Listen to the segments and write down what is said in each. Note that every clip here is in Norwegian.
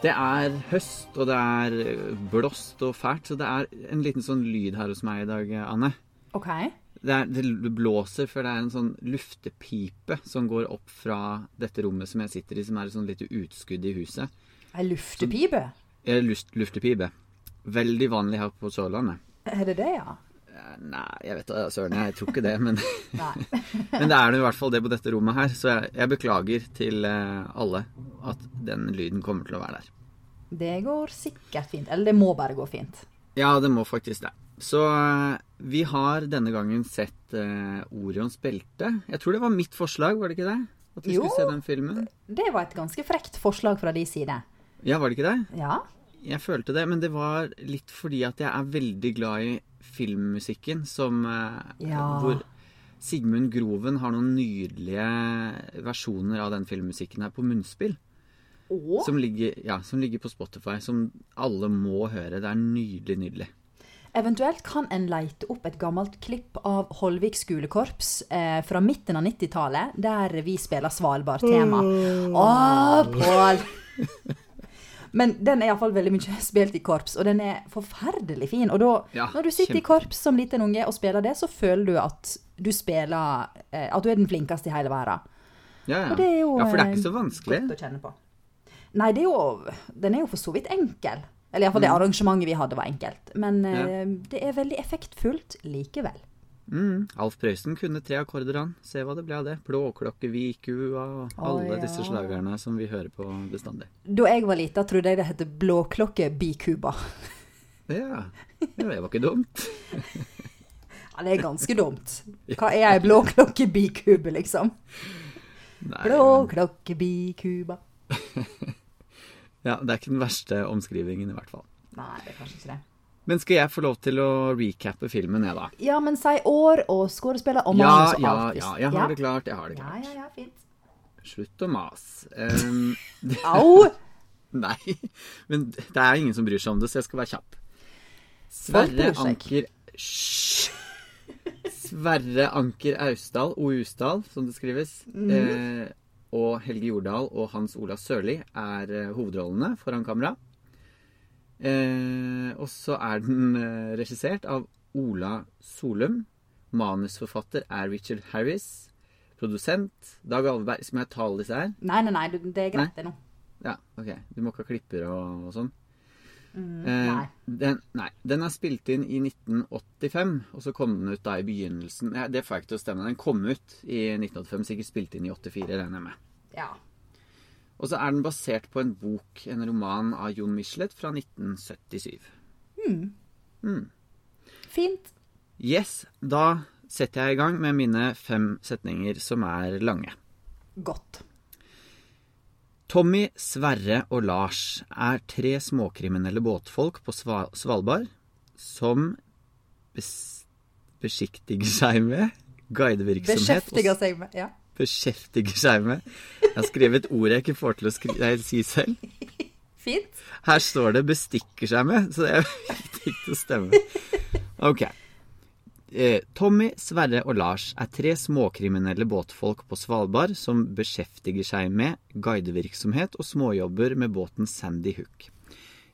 Det er høst, og det er blåst og fælt, så det er en liten sånn lyd her hos meg i dag, Anne. OK. Det, er, det blåser, for det er en sånn luftepipe som går opp fra dette rommet som jeg sitter i, som er et sånn lite utskudd i huset. Ei luftepipe? Ja, Luft, luftepipe. Veldig vanlig her på Sørlandet. Er det det, ja? Nei, jeg vet da søren, jeg tror ikke det, men, men det er det i hvert fall det på dette rommet her. Så jeg, jeg beklager til eh, alle at den lyden kommer til å være der. Det går sikkert fint. Eller det må bare gå fint. Ja, det må faktisk det. Så eh, vi har denne gangen sett uh, Orions belte. Jeg tror det var mitt forslag, var det ikke det? At vi Jo. skulle se den filmen. Det var et ganske frekt forslag fra de side. Ja, var det ikke det? Ja. Jeg følte det, men det var litt fordi at jeg er veldig glad i filmmusikken som eh, Ja. Hvor Sigmund Groven har noen nydelige versjoner av den filmmusikken her på munnspill. Som ligger, ja, som ligger på Spotify, som alle må høre. Det er nydelig, nydelig. eventuelt kan en leite opp et gammelt klipp av Holvik skolekorps eh, fra midten av 90-tallet, der vi spiller Svalbard-tema. Å, Pål! Men den er iallfall veldig mye spilt i korps, og den er forferdelig fin. Og da, Ja, når du sitter i korps som liten unge og spiller det, så føler du at du spiller eh, At du er den flinkeste i hele verden. Ja, ja. Jo ja, for det er eh, ikke så vanskelig. Godt å kjenne på. Nei, det er jo, den er jo for så vidt enkel. Eller iallfall det arrangementet vi hadde, var enkelt. Men Mm. Ja. eh, det er veldig effektfullt likevel. Mm. Alf Prøysen kunne tre akkorder, han. Se hva det ble av det. Blåklokke, Vikua og alle ja. disse slagerne som vi hører på bestandig. Da jeg var lita, trodde jeg det het blåklokke bikuba. Ja, ja det var ikke dumt. Ja, det er ganske dumt. Hva er ei blåklokkebikube, liksom? Blåklokkebikuba. Blåklokke bikuba. ja, det er ikke den verste omskrivingen, i hvert fall. Nei, det er kanskje ikke det. Men skal jeg få lov til å recappe filmen, jeg, da? Ja, men si år og skuespiller og Ja, manus og ja, alt. ja, jeg har det klart. Jeg har det klart. ja, ja, ja, fint. Slutt å mase. Um, Au! nei, men det er ingen som bryr seg om det, så jeg skal være kjapp. Sverre. Anker Hysj! Sverre Anker Austdal, O. Usdal, som det skrives, mm. eh, og Helge Jordal og Hans Olav Sørli er eh, hovedrollene foran kamera. Eh, og så er den eh, regissert av Ola Solum. Manusforfatter er Richard Harris. Produsent Dag Alveberg. Skal jeg ta alle disse her? Nei, nei, nei, det det er greit, det nå. Ja, ok. Du må ikke ha klipper og, og sånn. Mm, Eh, nei. Den, nei, den er spilt inn i 1985, og så kom den ut da i begynnelsen ja, Det får jeg ikke til å stemme. Den kom ut i 1985, sikkert spilt inn i 84, regner jeg med. Ja. Og så er den basert på en bok, en roman av Jon Michelet fra 1977. Fint. Yes, da setter jeg i gang med mine fem setninger som er lange. Godt. Tommy, Sverre og Lars er tre småkriminelle båtfolk på Svalbard som bes besiktiger seg med guidevirksomhet Beskjeftiger seg med Ja. beskjeftiger seg med Jeg har skrevet ord jeg ikke får til å nei, si selv. Fint. Her står det 'bestikker seg med', så det fikk viktig å stemme. Ok. Eh, Tommy, Sverre og Lars er tre småkriminelle båtfolk på Svalbard som beskjeftiger seg med guidevirksomhet og småjobber med båten Sandy Hook.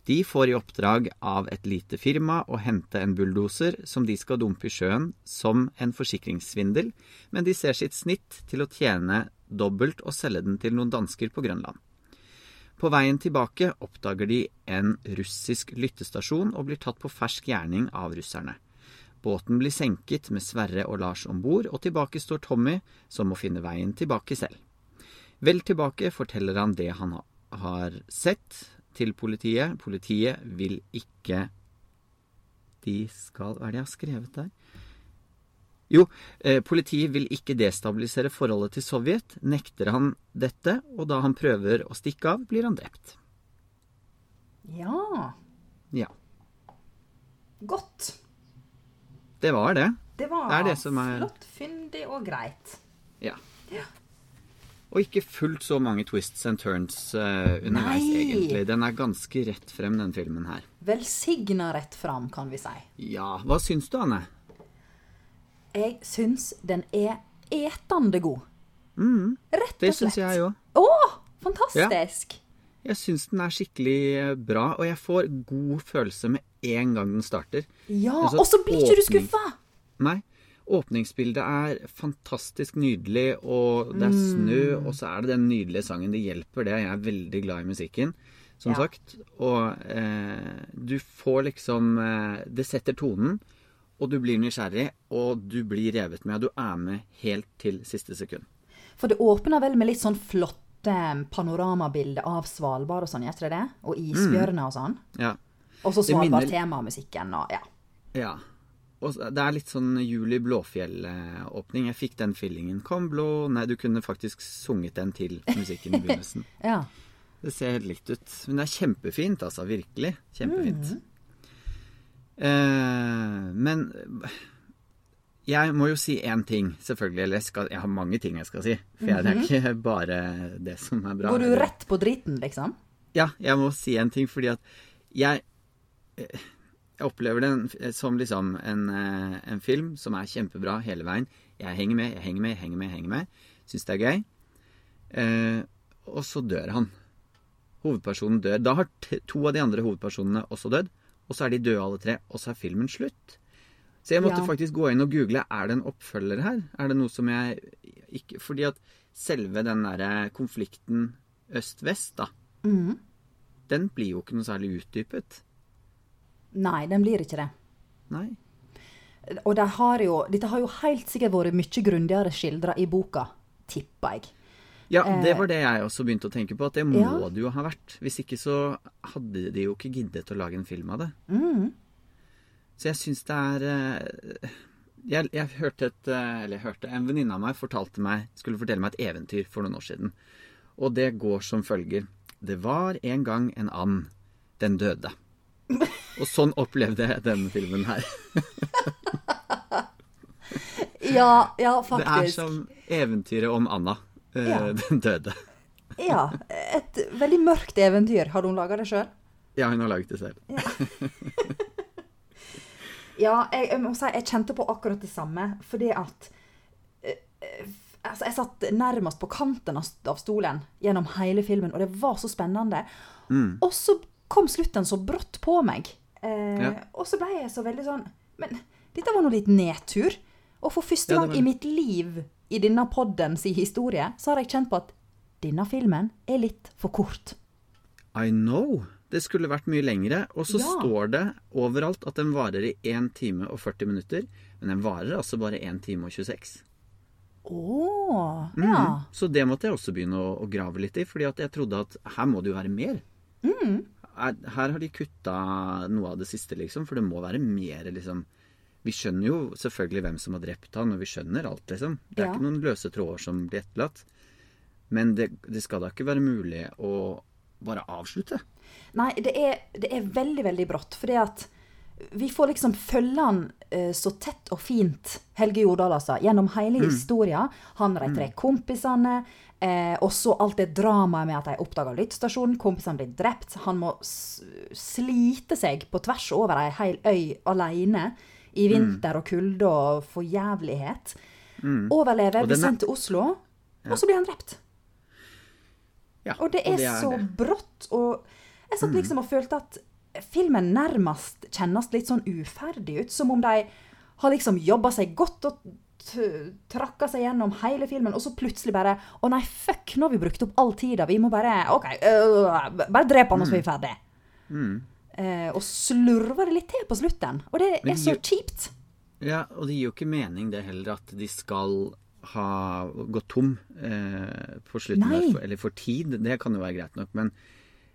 De får i oppdrag av et lite firma å hente en bulldoser som de skal dumpe i sjøen som en forsikringssvindel, men de ser sitt snitt til å tjene dobbelt og selge den til noen dansker på Grønland. På veien tilbake oppdager de en russisk lyttestasjon og blir tatt på fersk gjerning av russerne. Båten blir senket med Sverre og Lars om bord, og tilbake står Tommy, som må finne veien tilbake selv. Vel tilbake forteller han det han har sett til politiet. Politiet vil ikke De skal Hva er det jeg har skrevet der? Jo, eh, politiet vil ikke destabilisere forholdet til Sovjet. Nekter han dette, og da han prøver å stikke av, blir han drept. Ja. Ja. Godt. Det var det. Det var Det det som er- flott, fyndig og greit. Ja. ja. Og ikke fullt så mange twists and turns uh, underveis, Nei. egentlig. Den er ganske rett frem, den filmen her. Velsigna rett frem, kan vi si. Ja, hva syns du, Anne? Jeg syns den er etende god. Rett og slett. Det syns jeg òg. Å, fantastisk! Jeg syns den er skikkelig eh, bra, og jeg får god følelse med en gang den starter. Ja, Altså, og så blir ikke du åpning- skuffa! Nei. Åpningsbildet er fantastisk nydelig, og det er Mm. og så er det den nydelige sangen. Det hjelper, det. Jeg er veldig glad i musikken, som Ja. sagt. Og eh, du får liksom eh, Det setter tonen, og du blir nysgjerrig, og du blir revet med, og du er med helt til siste sekund. For det åpner vel med litt sånn flotte panoramabilder av Svalbard og sånn, gjør det det? Og isbjørner og sånn. Ja. Og så Svalbard-temamusikken og ja. Ja. Og det er litt sånn Juli Blåfjell-åpning. Jeg fikk den feelingen. Kom blå Nei, du kunne faktisk sunget den til musikken i begynnelsen. ja. Det ser helt likt ut. Men det er kjempefint, altså. Virkelig. Kjempefint. Eh, men jeg må jo si én ting, selvfølgelig. Eller jeg, skal, jeg har mange ting jeg skal si. For jeg, det er ikke bare det som er bra. Går du rett på driten, liksom? Ja, jeg må si en ting, fordi at jeg eh, Jeg opplever den som liksom en, eh, en film som er kjempebra hele veien. Jeg henger med, jeg henger med, jeg henger med. jeg henger med. Syns det er gøy. Eh, og så dør han. Hovedpersonen dør. Da har to av de andre hovedpersonene også dødd. Og så er de døde alle tre, og så er filmen slutt. Så jeg måtte Ja. faktisk gå inn og google er det en oppfølger her. Er det noe som jeg ikke Fordi at selve den derre konflikten øst-vest, da, mm. den blir jo ikke noe særlig utdypet. Nei, den blir ikke det. Nei. Og det har jo, dette har jo helt sikkert vært mye grundigere skildra i boka, tipper jeg. Ja, det var det jeg også begynte å tenke på, at det må Eh. Ja. det jo ha vært. Hvis ikke så hadde de jo ikke giddet å lage en film av det. Mm. Så jeg syns det er eh, jeg, jeg hørte et eh, Eller jeg hørte En venninne av meg fortalte meg, skulle fortelle meg et eventyr for noen år siden. Og det går som følger. Det var en gang en and. Den døde. Og sånn opplevde jeg denne filmen her. Ja, ja, Det er som eventyret om Anna. Eh, Ja. Den døde. Ja, et veldig mørkt eventyr. Har hun laga det sjøl? Ja, hun har laget det selv. Ja, jeg, jeg må si jeg kjente på akkurat det samme. Fordi at eh, eh, altså, Jeg satt nærmest på kanten av, stolen gjennom hele filmen, og det var så spennende. Mm. Og så kom slutten så brått på meg. Eh, Ja. Og så ble jeg så veldig sånn Men dette var nå litt nedtur. Og for første Ja, gang var i mitt liv i denne podden si historie, så har jeg kjent på at denne filmen er litt for kort. I know. Det skulle vært mye lengre. Og så Ja. står det overalt at den varer i 1 time og 40 minutter. Men den varer altså bare 1 time og 26. Å, Mhm. ja. Så det måtte jeg også begynne å, å grave litt i, fordi at jeg trodde at her må det jo være mer. Mm. Her, her har de kutta noe av det siste, liksom, for det må være mer, liksom. Vi skjønner jo selvfølgelig hvem som har drept han, og vi skjønner alt, liksom. Det er Ja. ikke noen løse tråder som blir etterlatt. Men det, det skal da ikke være mulig å bare avslutte. Nei, det er, det er veldig, veldig brått. Fordi at vi får liksom følge han eh, så tett og fint, Helge Jordal altså, gjennom hele historia. Han og de tre kompisene. Eh, og så alt det dramaet med at de oppdager lyttestasjonen, Kompisene blir drept. Han må slite seg på tvers over ei hel øy alene i vinter og kulde og forjævlighet. Overlever, blir er- sendt til Oslo, og så blir han drept. Ja, Og det er, så det. Mm. brått. Og jeg satt liksom og følte at filmen nærmest kjennes litt sånn uferdig ut. Som om de har liksom jobba seg godt og trakka seg gjennom hele filmen, og så plutselig bare Å nei, fuck, nå har vi brukt opp all tida. Vi må bare OK, øh, bare drep han, og så er vi ferdig. Eh, og slurver det litt til på slutten. Og det er så kjipt. Ja, og det gir jo ikke mening det heller at de skal ha gått tom eh, på slutten, der, eller for tid. Det kan jo være greit nok, men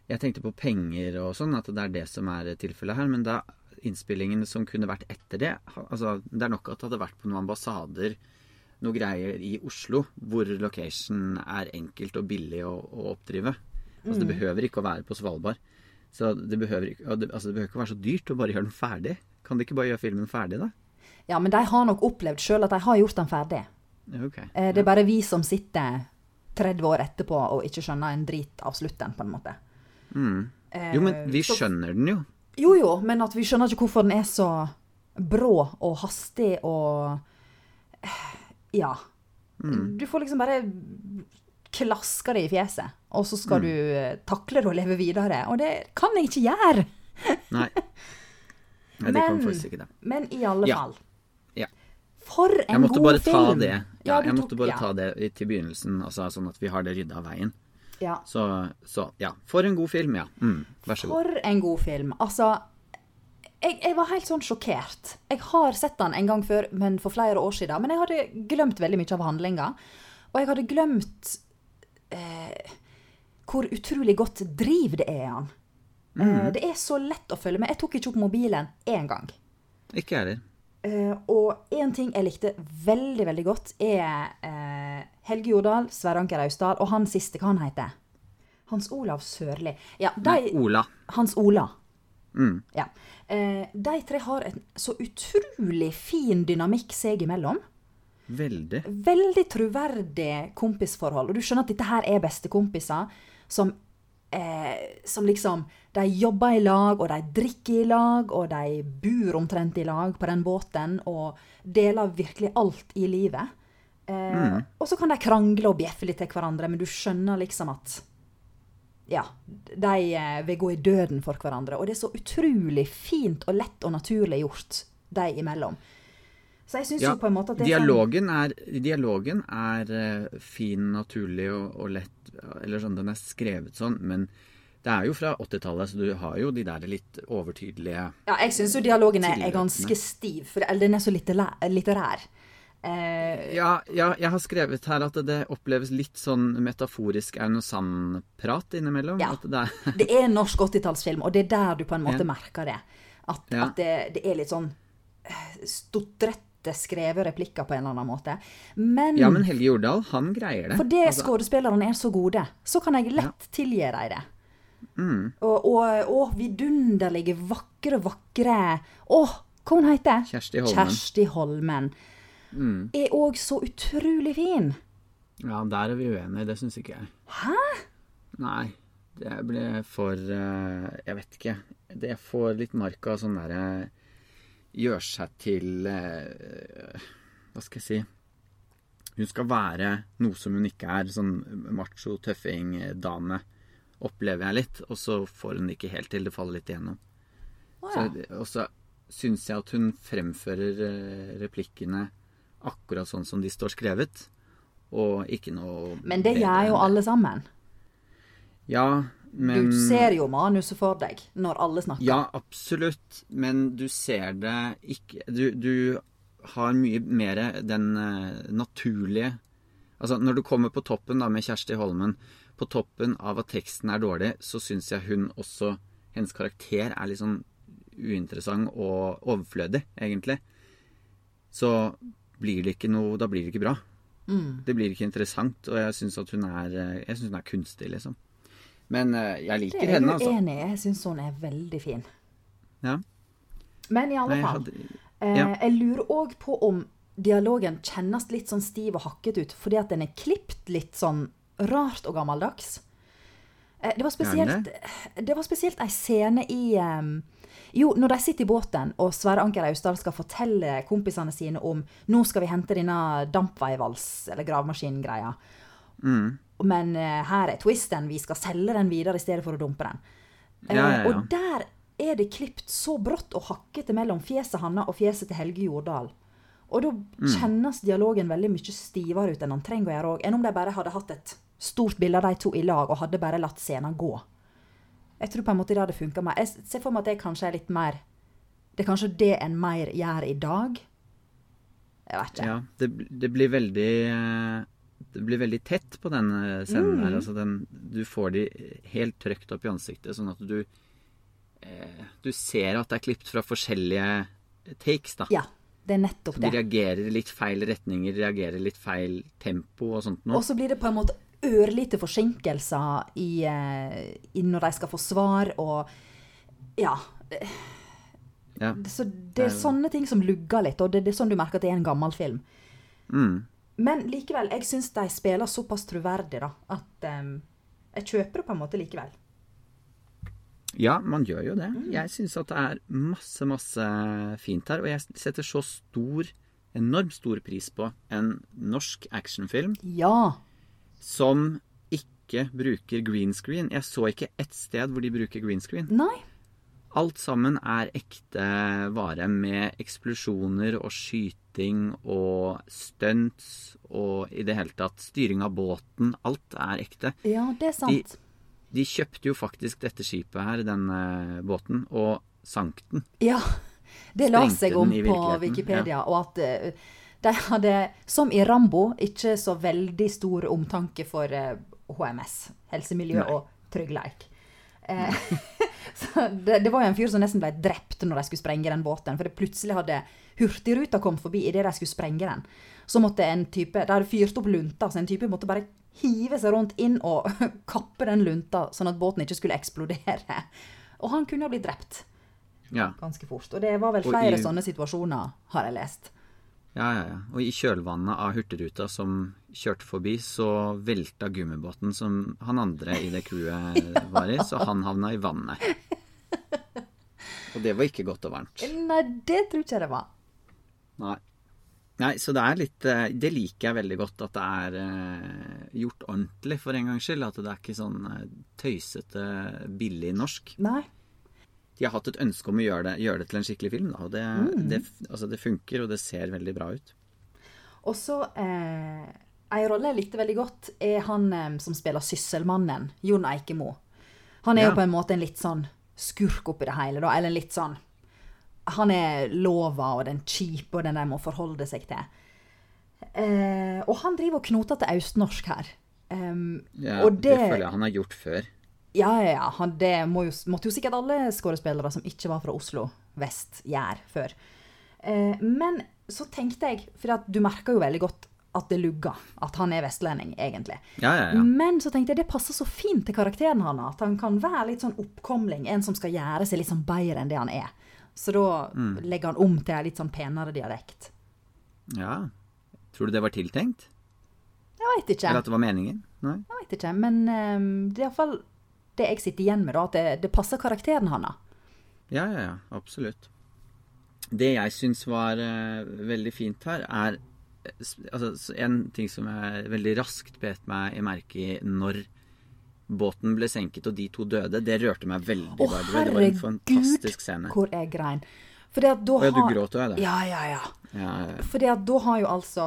jeg tenkte på penger og sånn, at det er det som er tilfellet her. Men da innspillingen som kunne vært etter det altså Det er nok at det hadde vært på noen ambassader, noe greier i Oslo, hvor location er enkelt og billig å, å oppdrive. Altså Det behøver ikke å være på Svalbard. Så det behøver, ikke, altså det behøver ikke være så dyrt å bare gjøre den ferdig. Kan de ikke bare gjøre filmen ferdig, da? Ja, men de har nok opplevd sjøl at de har gjort den ferdig. Okay. Eh, Det er bare vi som sitter 30 år etterpå og ikke skjønner en drit av slutten, på en måte. Mm. Jo, men vi så- skjønner den jo. Jo jo, men at vi skjønner ikke hvorfor den er så brå og hastig og eh, Ja. Mm. Du får liksom bare klasker det i fjeset. Og så skal du eh, takle det og leve videre. Og det kan jeg ikke gjøre. Nei. Nei, det kan faktisk ikke det. Men i alle Ja. fall. Ja. For en Jeg måtte god bare film! ta det. Ja, jeg måtte tok- bare ta det til begynnelsen, altså, sånn at vi har det rydda av veien. Ja. Så, så ja. For en god film, ja. Mm, vær så god. For en god film. Altså jeg, jeg var helt sånn sjokkert. Jeg har sett den en gang før, men for flere år siden. Men jeg hadde glemt veldig mye av handlinga. Og jeg hadde glemt eh, hvor utrolig godt driv det er i han. Mm. Eh, det er så lett å følge med. Jeg tok ikke opp mobilen én gang. Ikke jeg heller. Eh, og én ting jeg likte veldig, veldig godt, er eh, Helge Jordal, Sverre Anker Austdal og han siste, hva han heter Hans Olav Sørli. Ja, de, Nei, Ola. Hans Ola. Mm. Ja. Eh, de tre har en så utrolig fin dynamikk seg imellom. Veldig. Veldig troverdig kompisforhold. Og du skjønner at dette her er bestekompiser som, eh, som liksom De jobber i lag, og de drikker i lag, og de bor omtrent i lag på den båten, og deler virkelig alt i livet. Eh, Og så kan de krangle og bjeffe litt til hverandre, men du skjønner liksom at ja, de eh, vil gå i døden for hverandre. Og det er så utrolig fint og lett og naturlig gjort de imellom. Så jeg syns Ja, jo på en måte at det er sånn dialogen er, dialogen er eh, fin, naturlig og, og lett. Eller sånn, den er skrevet sånn, men det er jo fra 80-tallet, så du har jo de der litt overtydelige Ja, jeg syns jo dialogen er, er ganske stiv, for den er så litterær. Eh, ja, ja, jeg har skrevet her at det oppleves litt sånn metaforisk Aune Sand-prat innimellom. Ja. Det er, det er norsk 80-tallsfilm, og det er der du på en måte Ja. merker det. At, at det, det er litt sånn eh, stotrete skrevet replikker på en eller annen måte. Men, ja, men Helge Jordal, han greier det. for det Altså, skuespillerne er så gode, så kan jeg lett tilgi dem det. Mm. Og, og, og vidunderlige, vakre, vakre Å, hva hun heter Kjersti Holmen. Kjersti Holmen. Mm. Er òg så utrolig fin. Ja, der er vi uenige. Det syns ikke jeg. Hæ? Nei. Det ble for eh, Jeg vet ikke. Det får litt mark av sånn derre Gjør seg til eh, Hva skal jeg si Hun skal være noe som hun ikke er. Sånn macho, tøffing-dame. Opplever jeg litt. Og så får hun det ikke helt til. Det faller litt igjennom. Så, ja. og så syns jeg at hun fremfører eh, replikkene akkurat sånn som de står skrevet. Og ikke noe Men det gjør jo alle sammen. Ja, men Du ser jo manuset for deg når alle snakker. Ja, absolutt. Men du ser det ikke Du, du har mye mer den uh, naturlige Altså, når du kommer på toppen da med Kjersti Holmen, på toppen av at teksten er dårlig, så syns jeg hun også Hennes karakter er litt sånn uinteressant og overflødig, egentlig. Så blir det ikke noe Da blir det ikke bra. Mm. Det blir ikke interessant, og jeg syns hun er eh, Jeg synes hun er kunstig, liksom. Men eh, jeg Det er jeg henne, altså. uenig i. Jeg syns hun er veldig fin. Ja. Men i alle Nei, fall. hadde, Eh, Ja. Jeg lurer òg på om dialogen kjennes litt sånn stiv og hakket ut, fordi at den er klipt litt sånn rart og gammeldags. Eh, det var spesielt Det var spesielt ei scene i Jo, når de sitter i båten, og Sverre Anker Austdal skal fortelle kompisene sine om Nå skal vi hente denne dampveivals- eller gravemaskingreia. Mm. Men uh, her er twisten. Vi skal selge den videre i stedet for å dumpe den. Uh, Ja, ja. Og der er det klipt så brått og hakkete mellom fjeset Hanna og fjeset til Helge Jordal. Og da Mm. kjennes dialogen veldig mye stivere ut enn han trenger å gjøre òg. Enn om de bare hadde hatt et stort bilde av de to i lag og hadde bare latt scenen gå. Jeg tror på en måte det hadde funka mer. Jeg ser for meg at det kanskje er litt mer Det er kanskje det en mer gjør i dag. Jeg vet ikke. Ja, det, det blir veldig eh, Det blir veldig tett på den eh, scenen Mm. her. Altså den, du får de helt trykt opp i ansiktet, sånn at du eh, Du ser at det er klippet fra forskjellige takes, da. Ja, det er nettopp Så de reagerer i litt feil retninger, reagerer litt feil tempo og sånt noe. Og så blir det på en måte ørlite forsinkelser i, eh, i når de skal få svar, og ja. Ja. Så det er sånne ting som lugger litt, og det, det er sånn du merker at det er en gammel film. Mm. Men likevel, jeg syns de spiller såpass troverdig, da, at um, jeg kjøper det på en måte likevel. Ja, man gjør jo det. Mm. Jeg syns at det er masse, masse fint her. Og jeg setter så stor, enormt stor pris på en norsk actionfilm Ja. som ikke bruker green screen. Jeg så ikke ett sted hvor de bruker green screen. Nei. Alt sammen er ekte vare med eksplosjoner og skyting og stunts og i det hele tatt styring av båten. Alt er ekte. Ja, det er sant. De kjøpte jo faktisk dette skipet her, denne båten, og sank den. Ja. Det la seg om på Wikipedia. Wikipedia, og at eh, de hadde, som i Rambo, ikke så veldig stor omtanke for eh, HMS, helsemiljø Nei. og tryggleik. Eh, så det, det var jo en fyr som nesten ble drept når de skulle sprenge den båten, for det plutselig hadde Hurtigruta kommet forbi idet de skulle sprenge den. Så måtte en type De hadde fyrt opp lunta, så en type måtte bare hive seg rundt inn og kappe den lunta, sånn at båten ikke skulle eksplodere. Og han kunne ha blitt drept Ja. ganske fort. Og det var vel flere i- sånne situasjoner, har jeg lest. Ja, ja, ja. Og i kjølvannet av Hurtigruta som kjørte forbi, så velta gummibåten som han andre i det crewet var i, så han havna i vannet. Og det var ikke godt og varmt. Nei, det tror ikke jeg det var. Nei. Nei, så det er litt eh, Det liker jeg veldig godt, at det er eh, gjort ordentlig for en gangs skyld. At det er ikke sånn eh, tøysete, billig norsk. Nei. De har hatt et ønske om å gjøre det, gjøre det til en skikkelig film, da. Og det, det, altså, det funker, og det ser veldig bra ut. Og så eh, Ei rolle jeg likte veldig godt, er han eh, som spiller Sysselmannen, Jon Eikemo. Han er Ja. jo på en måte en litt sånn skurk oppi det hele, da. Eller en litt sånn Han er lova og den kjipe og den de må forholde seg til. Eh, og han driver og knoter til østnorsk her. Um, Ja, og det... føler jeg han har gjort før. Ja, ja, ja. Han, det må jo, måtte jo sikkert alle skuespillere som ikke var fra Oslo vest, gjøre før. Eh, men så tenkte jeg, for du merker jo veldig godt at det lugger, at han er vestlending, egentlig. Ja, ja, ja. Men så tenkte jeg det passer så fint til karakteren han at han kan være litt sånn oppkomling, en som skal gjøre seg litt sånn bedre enn det han er. Så da Mm. legger han om til en litt sånn penere dialekt. ja. Tror du det var tiltenkt? Jeg veit ikke. Eller at det var meningen? Nei? Jeg vet ikke, men um, det er iallfall det jeg sitter igjen med, da, at det, det passer karakteren hans. Ja, ja, ja. Absolutt. Det jeg syns var uh, veldig fint her, er eh, altså, En ting som jeg veldig raskt bet meg i merke i når båten ble senket og de to døde, det rørte meg veldig. Å, herregud, det var en fantastisk scene. hvor jeg grein. Fordi at da Å ja, du har- gråt òg, ja. Ja, ja, ja. Ja, ja, ja. Fordi at da har jo altså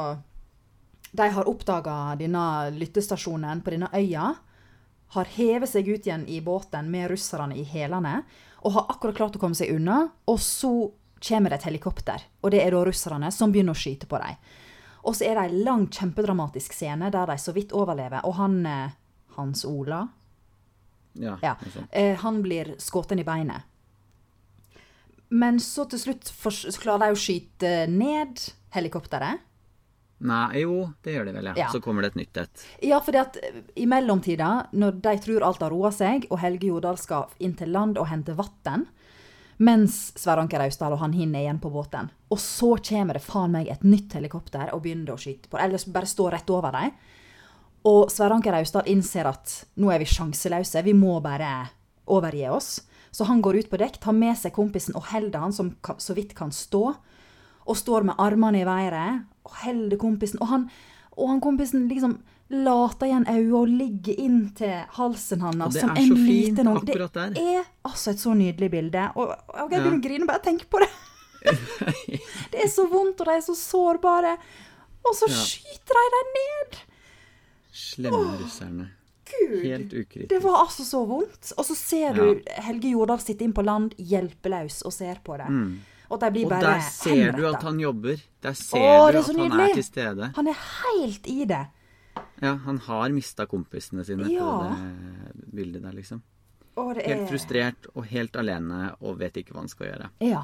De har oppdaga denne lyttestasjonen på denne øya. Har hevet seg ut igjen i båten med russerne i hælene. Og har akkurat klart å komme seg unna. Og så kommer det et helikopter. Og det er da russerne som begynner å skyte på dem. Og så er det ei lang, kjempedramatisk scene der de så vidt overlever. Og han eh, Hans Ola ja, ja. Eh, han blir skutt i beinet. Men så til slutt klarer de å skyte ned helikopteret. Nei, jo, det gjør de vel, ja. Ja. Så kommer det et nytt et. Ja, fordi at eh, i mellomtida, når de tror alt har roa seg, og Helge Jordal skal inn til land og hente vann, mens Sverre Anker Austdal og han hinner igjen på båten, og så kommer det faen meg et nytt helikopter og begynner å skyte på eller bare står rett over dem. Og Sverre Anker Austdal innser at nå er vi sjanseløse, vi må bare overgi oss. Så han går ut på dekk, tar med seg kompisen og holder han som så vidt kan stå. Og står med armene i været holder kompisen. Og han, og han kompisen liksom later igjen øynene og ligger inntil halsen hans det som en liten unge. akkurat der. Det er altså et så nydelig bilde. Og, og jeg Ja. begynner å grine bare jeg tenker på det. det er så vondt, og de er så sårbare. Og så Ja. skyter de dem ned. Slemme russerne. Gud. Helt ukritisk. Det var altså så vondt. Og så ser du Helge Jordal sitte inn på land hjelpeløs og ser på det. Og de blir. Og bare der ser du at han jobber. Der ser Åh, du at han nydelig. er til stede. Han er helt i det. Ja, han har mista kompisene sine Ja. på det bildet der, liksom. Åh, det er Helt frustrert og helt alene og vet ikke hva han skal gjøre. Ja.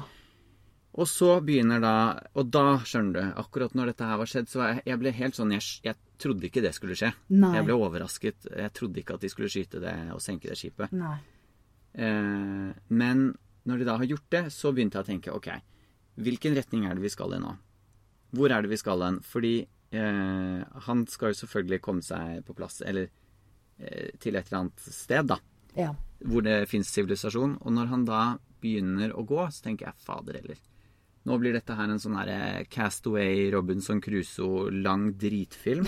Og så begynner da Og da, skjønner du, akkurat når dette her var skjedd, så var jeg, jeg ble helt sånn jeg, jeg trodde ikke det skulle skje. Nei. Jeg ble overrasket. Jeg trodde ikke at de skulle skyte det og senke det skipet. Nei. Eh, men når de da har gjort det, så begynte jeg å tenke OK, hvilken retning er det vi skal i nå? Hvor er det vi skal hen? Fordi eh, han skal jo selvfølgelig komme seg på plass, eller eh, til et eller annet sted, da. Ja. Hvor det fins sivilisasjon. Og når han da begynner å gå, så tenker jeg fader heller. Nå blir dette her en sånn herre Castaway, Robinson Crusoe, lang dritfilm.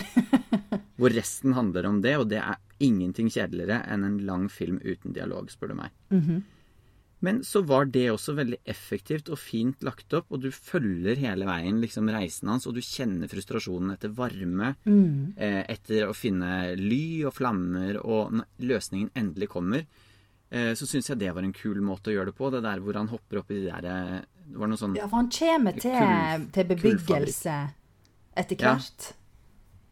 Hvor resten handler om det, og det er ingenting kjedeligere enn en lang film uten dialog, spør du meg. Men så var det også veldig effektivt og fint lagt opp, og du følger hele veien liksom reisen hans, og du kjenner frustrasjonen etter varme, eh, etter å finne ly og flammer, og når løsningen endelig kommer, eh, så syns jeg det var en kul måte å gjøre det på. Det der hvor han hopper opp i de der eh, Det var noe sånn Ja, for han kommer til, Kull- til bebyggelse etter Ja.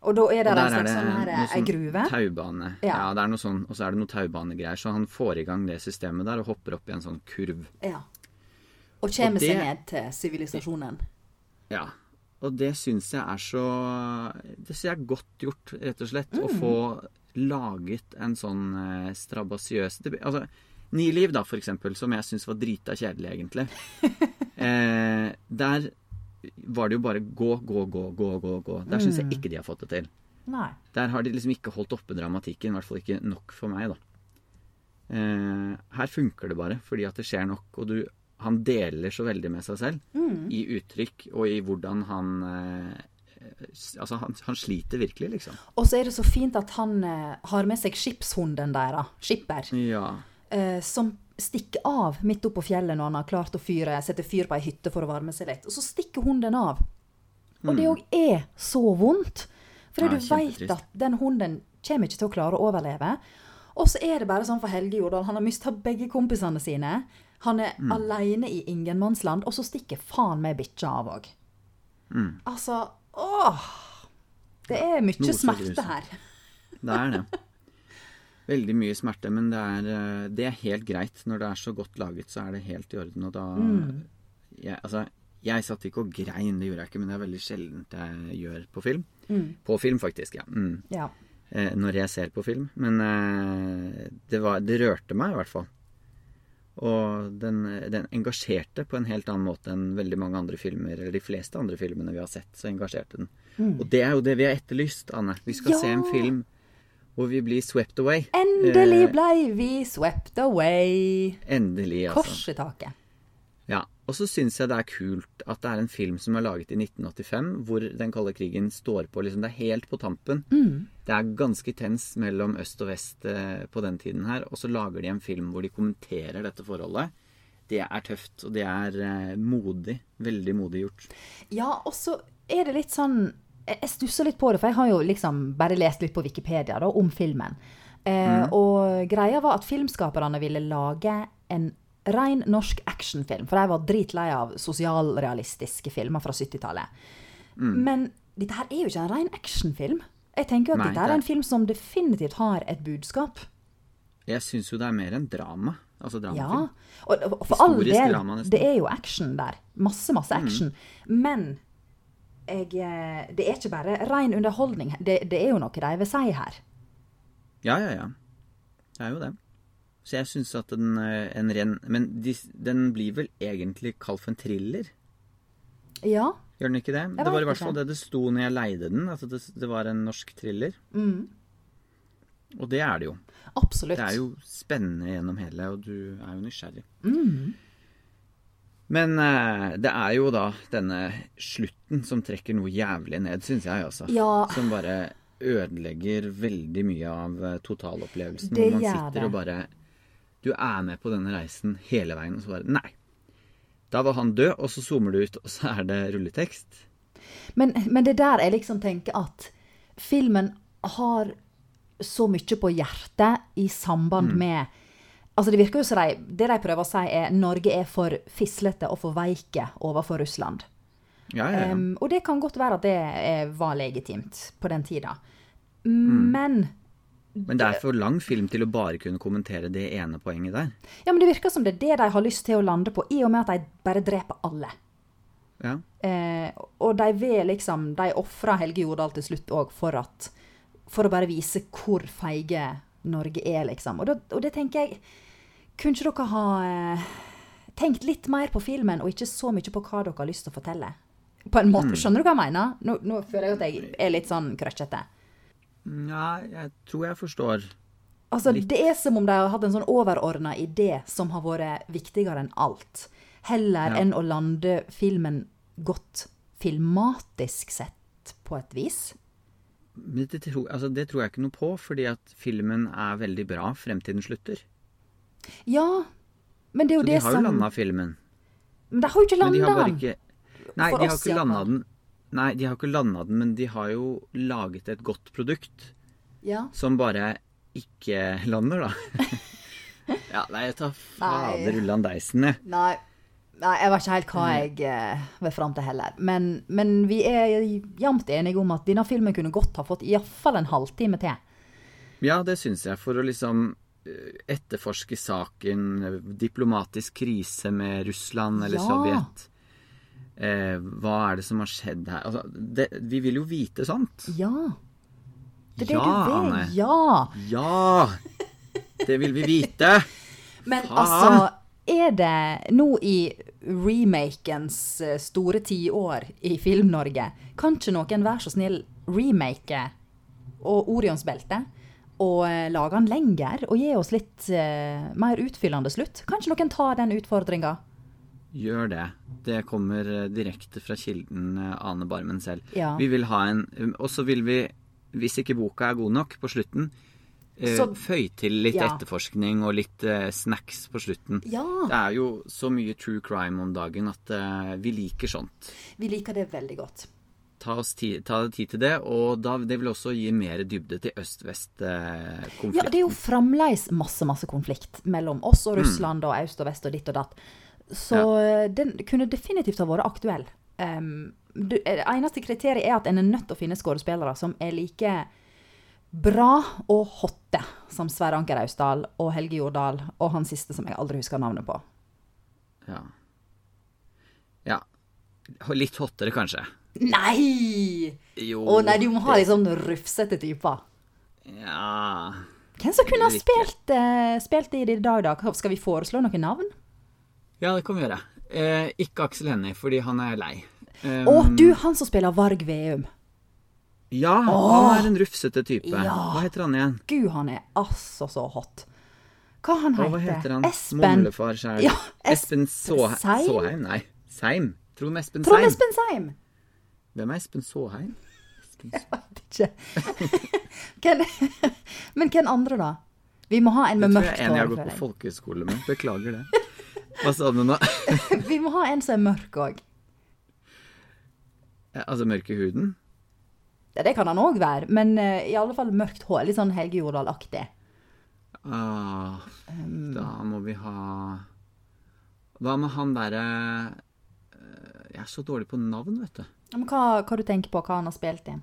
Og da er det en slags sånn her, noe ei gruve. taubane. Ja. Ja. det er noe sånn, og så er det noe taubanegreier. Så han får i gang det systemet der og hopper opp i en sånn kurv. Ja. Og kommer Og det- seg ned til sivilisasjonen. Ja. Og det syns jeg er så Det syns jeg er godt gjort, rett og slett. Å få laget en sånn eh, strabasiøs Altså, Ni liv, da, for eksempel, som jeg syns var drita kjedelig, egentlig. eh, der var det jo bare gå, gå, gå, gå, gå. gå. Der syns jeg ikke de har fått det til. Nei. Der har de liksom ikke holdt oppe dramatikken, i hvert fall ikke nok for meg, da. Eh, her funker det bare, fordi at det skjer nok, og du Han deler så veldig med seg selv i uttrykk og i hvordan han eh, Altså, han, han sliter virkelig, liksom. Og så er det så fint at han eh, har med seg skipshunden deres, Skipper, Ja. eh, som stikker av midt oppå fjellet når han har klart å fyre, sette fyr på ei hytte for å varme seg litt. Og så stikker hunden av. Og det òg er så vondt. For Mm. Ja, du veit at den hunden kommer ikke til å klare å overleve. Og så er det bare sånn for Helge Jordal. Han har mista begge kompisene sine. Han er Mm. aleine i ingenmannsland, og så stikker faen meg bikkja av òg. Mm. Altså Åh! Det er mye smerte her. Det er det. Veldig mye smerte, men det er, eh, det er helt greit. Når det er så godt laget, så er det helt i orden. Og da jeg, Altså, jeg satt ikke og grein, det gjorde jeg ikke, men det er veldig sjeldent jeg gjør på film. På film, faktisk, ja. Mm. Ja. eh, når jeg ser på film. Men eh, det, var, det rørte meg i hvert fall. Og den, den engasjerte på en helt annen måte enn veldig mange andre filmer, eller de fleste andre filmene vi har sett, så engasjerte den. Og det er jo det vi har etterlyst, Anne. Vi skal Ja. se en film hvor vi blir swept away. Endelig Eh, blei vi swept away. Endelig, altså. Kors i taket. Ja, Og så syns jeg det er kult at det er en film som er laget i 1985, hvor den kalde krigen står på. liksom Det er helt på tampen. Det er ganske tens mellom øst og vest eh, på den tiden her. Og så lager de en film hvor de kommenterer dette forholdet. Det er tøft, og det er eh, modig. Veldig modig gjort. Ja, og så er det litt sånn Jeg stusser litt på det, for jeg har jo liksom bare lest litt på Wikipedia da, om filmen. Eh, Og greia var at filmskaperne ville lage en ren norsk actionfilm. For de var dritlei av sosialrealistiske filmer fra 70-tallet. Men dette her er jo ikke en ren actionfilm. Jeg tenker jo at Nei, dette er en film som definitivt har et budskap. Jeg syns jo det er mer enn drama. Altså Ja. dramafilm. Og, og for all del, det er jo action der. Masse, masse action. Men jeg, eh, det er ikke bare ren underholdning. Det, det er jo noe de vil si her. Ja, ja, ja. Det er jo det. Så jeg syns at den, eh, en ren Men de, den blir vel egentlig kalt for en thriller? Ja. Gjør den ikke det? det var i hvert fall det det sto når jeg leide den. At det, det var en norsk thriller. Og det er det jo. Absolutt. Det er jo spennende gjennom hele, og du er jo nysgjerrig. Men eh, det er jo da denne slutten som trekker noe jævlig ned, syns jeg, altså. Ja. Som bare ødelegger veldig mye av eh, totalopplevelsen. Det hvor man sitter det. og bare Du er med på denne reisen hele veien, og så bare Nei. Da var han død, og så zoomer du ut, og så er det rulletekst. Men, men det der jeg liksom tenker at filmen har så mye på hjertet i samband med Altså Det virker jo som de, det de prøver å si, er Norge er for fislete og for veike overfor Russland. Ja, ja, ja. Um, og det kan godt være at det var legitimt på den tida. Mm. Men Men det er for lang film til å bare kunne kommentere det ene poenget der. Ja, men det virker som det er det de har lyst til å lande på, i og med at de bare dreper alle. Ja. Eh, og de vil liksom De ofrer Helge Jordal til slutt òg for For å bare vise hvor feige Norge er, liksom. Og, da, og det tenker jeg Kunne ikke dere ha eh, tenkt litt mer på filmen, og ikke så mye på hva dere har lyst til å fortelle? På en måte. Skjønner du hva jeg mener? Nå, nå føler jeg at jeg er litt sånn krøkkete. ja, jeg tror jeg forstår. Altså, Det er som om de har hatt en sånn overordna idé som har vært viktigere enn alt. Heller Ja. enn å lande filmen godt filmatisk sett, på et vis. Det, tror, altså, det tror jeg ikke noe på, fordi at filmen er veldig bra frem til den slutter. Ja, men det er jo det som Så de har jo landa filmen. Men de har jo ikke landa den. Nei, de har ikke landa den. Nei, de har ikke landa den, men de har jo laget et godt produkt Ja. som bare ikke lander, da. ja, nei, jeg tar fader ullan deisen, jeg. Nei. Nei, jeg vet ikke helt hva jeg eh, vil fram til heller. Men, men vi er jevnt enige om at denne filmen kunne godt ha fått iallfall en halvtime til. Ja, det syns jeg. For å liksom eh, etterforske saken, eh, diplomatisk krise med Russland eller Ja. Sovjet. Eh, hva er det som har skjedd her? Altså, det, vi vil jo vite sånt. Ja. Det er det Ja, du vil. Anne. Ja. Ja! Det vil vi vite! Men Faen! altså, er det nå i remakens eh, store tiår i Film-Norge, kan ikke noen være så snill remake og Orions belte? Og eh, lage den lenger og gi oss litt uh, mer utfyllende slutt? Kan ikke noen ta den utfordringa? Gjør det. Det kommer eh, direkte fra kilden eh, Ane Barmen selv. Ja. Vi vil ha en Og så vil vi, hvis ikke boka er god nok på slutten, eh, Så- Føy til litt Ja. etterforskning og litt eh, snacks på slutten. Ja. Det er jo så mye true crime om dagen at eh, vi liker sånt. Vi liker det veldig godt. Ta, oss tid, ta tid til det, og da, det vil også gi mer dybde til øst-vest-konflikten. Ja, det er jo fremdeles masse, masse konflikt mellom oss Mm. og Russland og øst og vest og ditt og datt. Så ja. den kunne definitivt ha vært aktuell. Um, det det eneste kriteriet er at en er nødt til å finne skuespillere som er like bra og hotte som Sverre Anker Austdal og Helge Jordal og han siste som jeg aldri husker navnet på. Ja. ja. Litt hottere, kanskje. Nei! Jo Å nei, du må ha litt sånn rufsete typer. Ja Hvem som kunne ha spilt, eh, spilt det i dag, da? Skal vi foreslå noen navn? Ja, det kan vi gjøre. Eh, ikke Aksel Hennie, fordi han er lei. Um, Å, du, han som spiller Varg Veum. Ja, han er en rufsete type. Ja. Hva heter han igjen? Gud, han er altså så hot. Hva han Å, heter hva heter han? Espen Mumlefar sjæl. Ja, Espen, Espen Såhe Såheim? Nei, Seim. Trond Espen Trond Seim. Espen Seim! Hvem er Espen Såheim? Espen Såheim. Vet ikke. Men hvem andre, da? Vi må ha en med mørkt Jeg tror jeg er en jeg har gått på folkehøyskole med. Beklager det. Hva sa du nå? Vi må ha en som er mørk òg. altså mørk i huden? Ja, det kan han òg være, men uh, i alle fall mørkt hår. Litt sånn Helge Jordal-aktig. Ah, Um. da må vi ha Hva med han derre eh, Jeg er så dårlig på navn, vet du. Men hva, hva du tenker på, hva han har spilt i?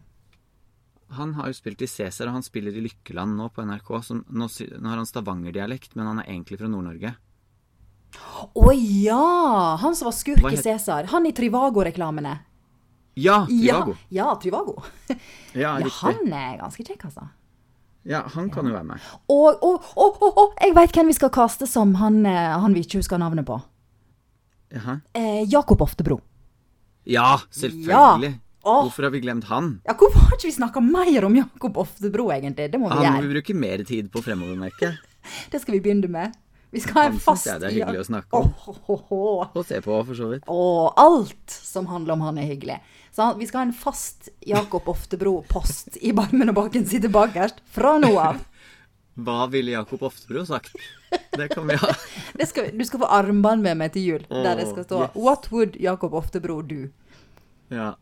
Han har jo spilt i Cæsar, og han spiller i Lykkeland nå på NRK. Nå, har han stavangerdialekt, men han er egentlig fra Nord-Norge. Å ja! Han som var skurk i Cæsar. Han i Trivago-reklamene. Ja! Trivago. Ja, ja, Trivago. Ja, Ja, han er ganske kjekk, altså. Ja, han kan jo være med. Og, og, og, og, og jeg veit hvem vi skal kaste som han, eh, han vi ikke husker navnet på. Eh, Jakob Oftebro. Ja, selvfølgelig. Åh. Hvorfor har vi glemt han? Ja, Hvorfor har ikke vi snakka mer om Jakob Oftebro, egentlig? Det må vi Han må gjøre. vi bruke mer tid på fremover, merker jeg. Det skal vi begynne med. Vi skal ha en Han synes jeg det er hyggelig å snakke om. Oh, oh, oh. Og se på, for så vidt. Og alt som handler om han er hyggelig. Så han, vi skal ha en fast Jakob Oftebro-post i barmen og baken sitter bakerst fra nå av. Hva ville Jakob Oftebro sagt? Det kan vi ha. Skal, du skal få armbånd med meg til jul, der det skal stå yes. 'What would Jakob Oftebro do?' Ja.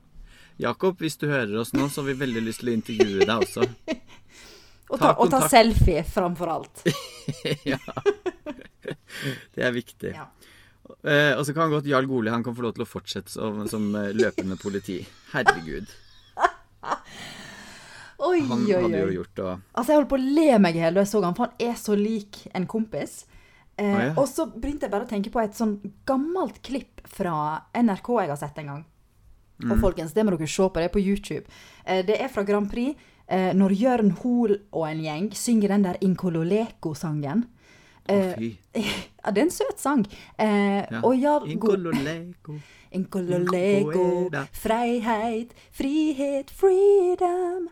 Jakob, hvis du hører oss nå, så har vi veldig lyst til å intervjue deg også. Og Ta ta, og ta selfie framfor alt. ja. Det er viktig. Ja. Eh, og så kan godt Jarl Goli han kan få lov til å fortsette som, som eh, løpende politi. Herregud. Oi, Han oi, hadde jo gjort det Altså, jeg holdt på å le meg i hjel da jeg så han, for han er så lik en kompis. Eh, ah, ja. Og så begynte jeg bare å tenke på et sånn gammelt klipp fra NRK jeg har sett en gang. Mm. Og folkens, det må dere se på, det er på YouTube. Eh, det er fra Grand Prix, eh, når Jørn Hoel og en gjeng synger den der Inkololeko-sangen. Å, fy. Ja, det er en søt sang. Eh, Ja. Og ja, Inkololeko. Inkololeko, freiheit, frihet, freedom.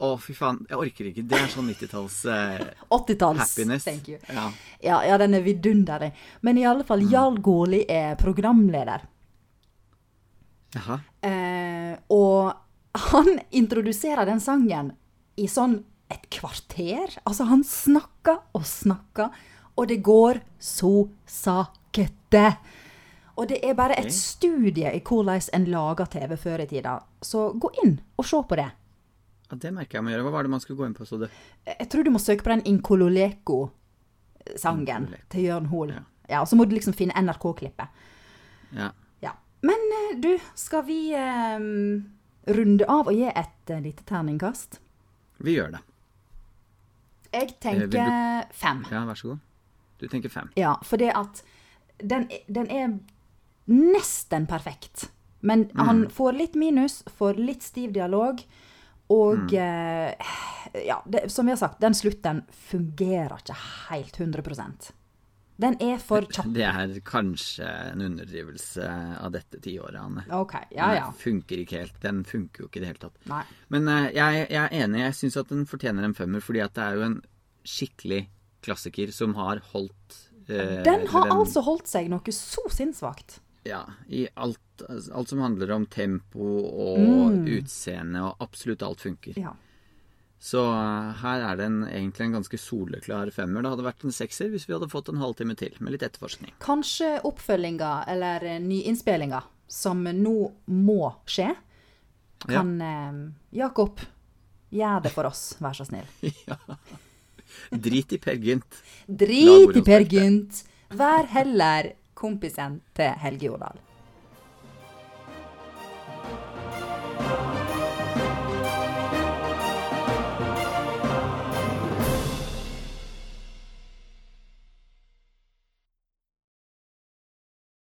Å, fy faen. Jeg orker ikke. Det er sånn 90-talls eh, 80-talls. happiness. Thank you. Ja. Ja, ja, den er vidunderlig. Men i alle Mm. fall, Jarl Goli er programleder. Jaha. Eh, og han introduserer den sangen i sånn et kvarter. Altså, han snakka og snakka, og det går så sakte. Og det er bare et studie i hvordan en lager TV før i tida. Så gå inn og se på det. Ja, det merker jeg må gjøre. Hva var det man skulle gå inn på, så du? Jeg tror du må søke på den Inkololeko-sangen Inkololeko. til Jørn Hoel. Ja. Ja, og så må du liksom finne NRK-klippet. Ja. Ja. Men eh, du, skal vi eh, runde av og gi et uh, lite terningkast? Vi gjør det. Jeg vil tenker fem. Ja, vær så god. Du tenker fem. Ja, for det at den, den er nesten perfekt. Men han får litt minus, får litt stiv dialog, og eh, Ja, det, som vi har sagt, den slutten fungerer ikke helt 100 Den er for kjapp. Det er kanskje en underdrivelse av dette tiåret, Anne. OK. Ja, ja. Den funker ikke helt. Den funker jo ikke i det hele tatt. Nei. Men eh, jeg, jeg er enig. Jeg syns at den fortjener en femmer, fordi at det er jo en skikkelig klassiker som har holdt eh, Den har den- altså holdt seg noe så sinnssvakt. Ja, i alt, alt som handler om tempo og utseende, og absolutt alt funker. Ja. Så eh, her er det en, egentlig en ganske soleklar femmer. Det hadde vært en sekser hvis vi hadde fått en halvtime til med litt etterforskning. Kanskje oppfølginga eller eh, nyinnspillinga som nå må skje. Kan eh, Jakob gjøre det for oss, vær så snill. Drit i Per Gynt. Drit i Per Gynt! Vær heller kompisen til Helge Jordal.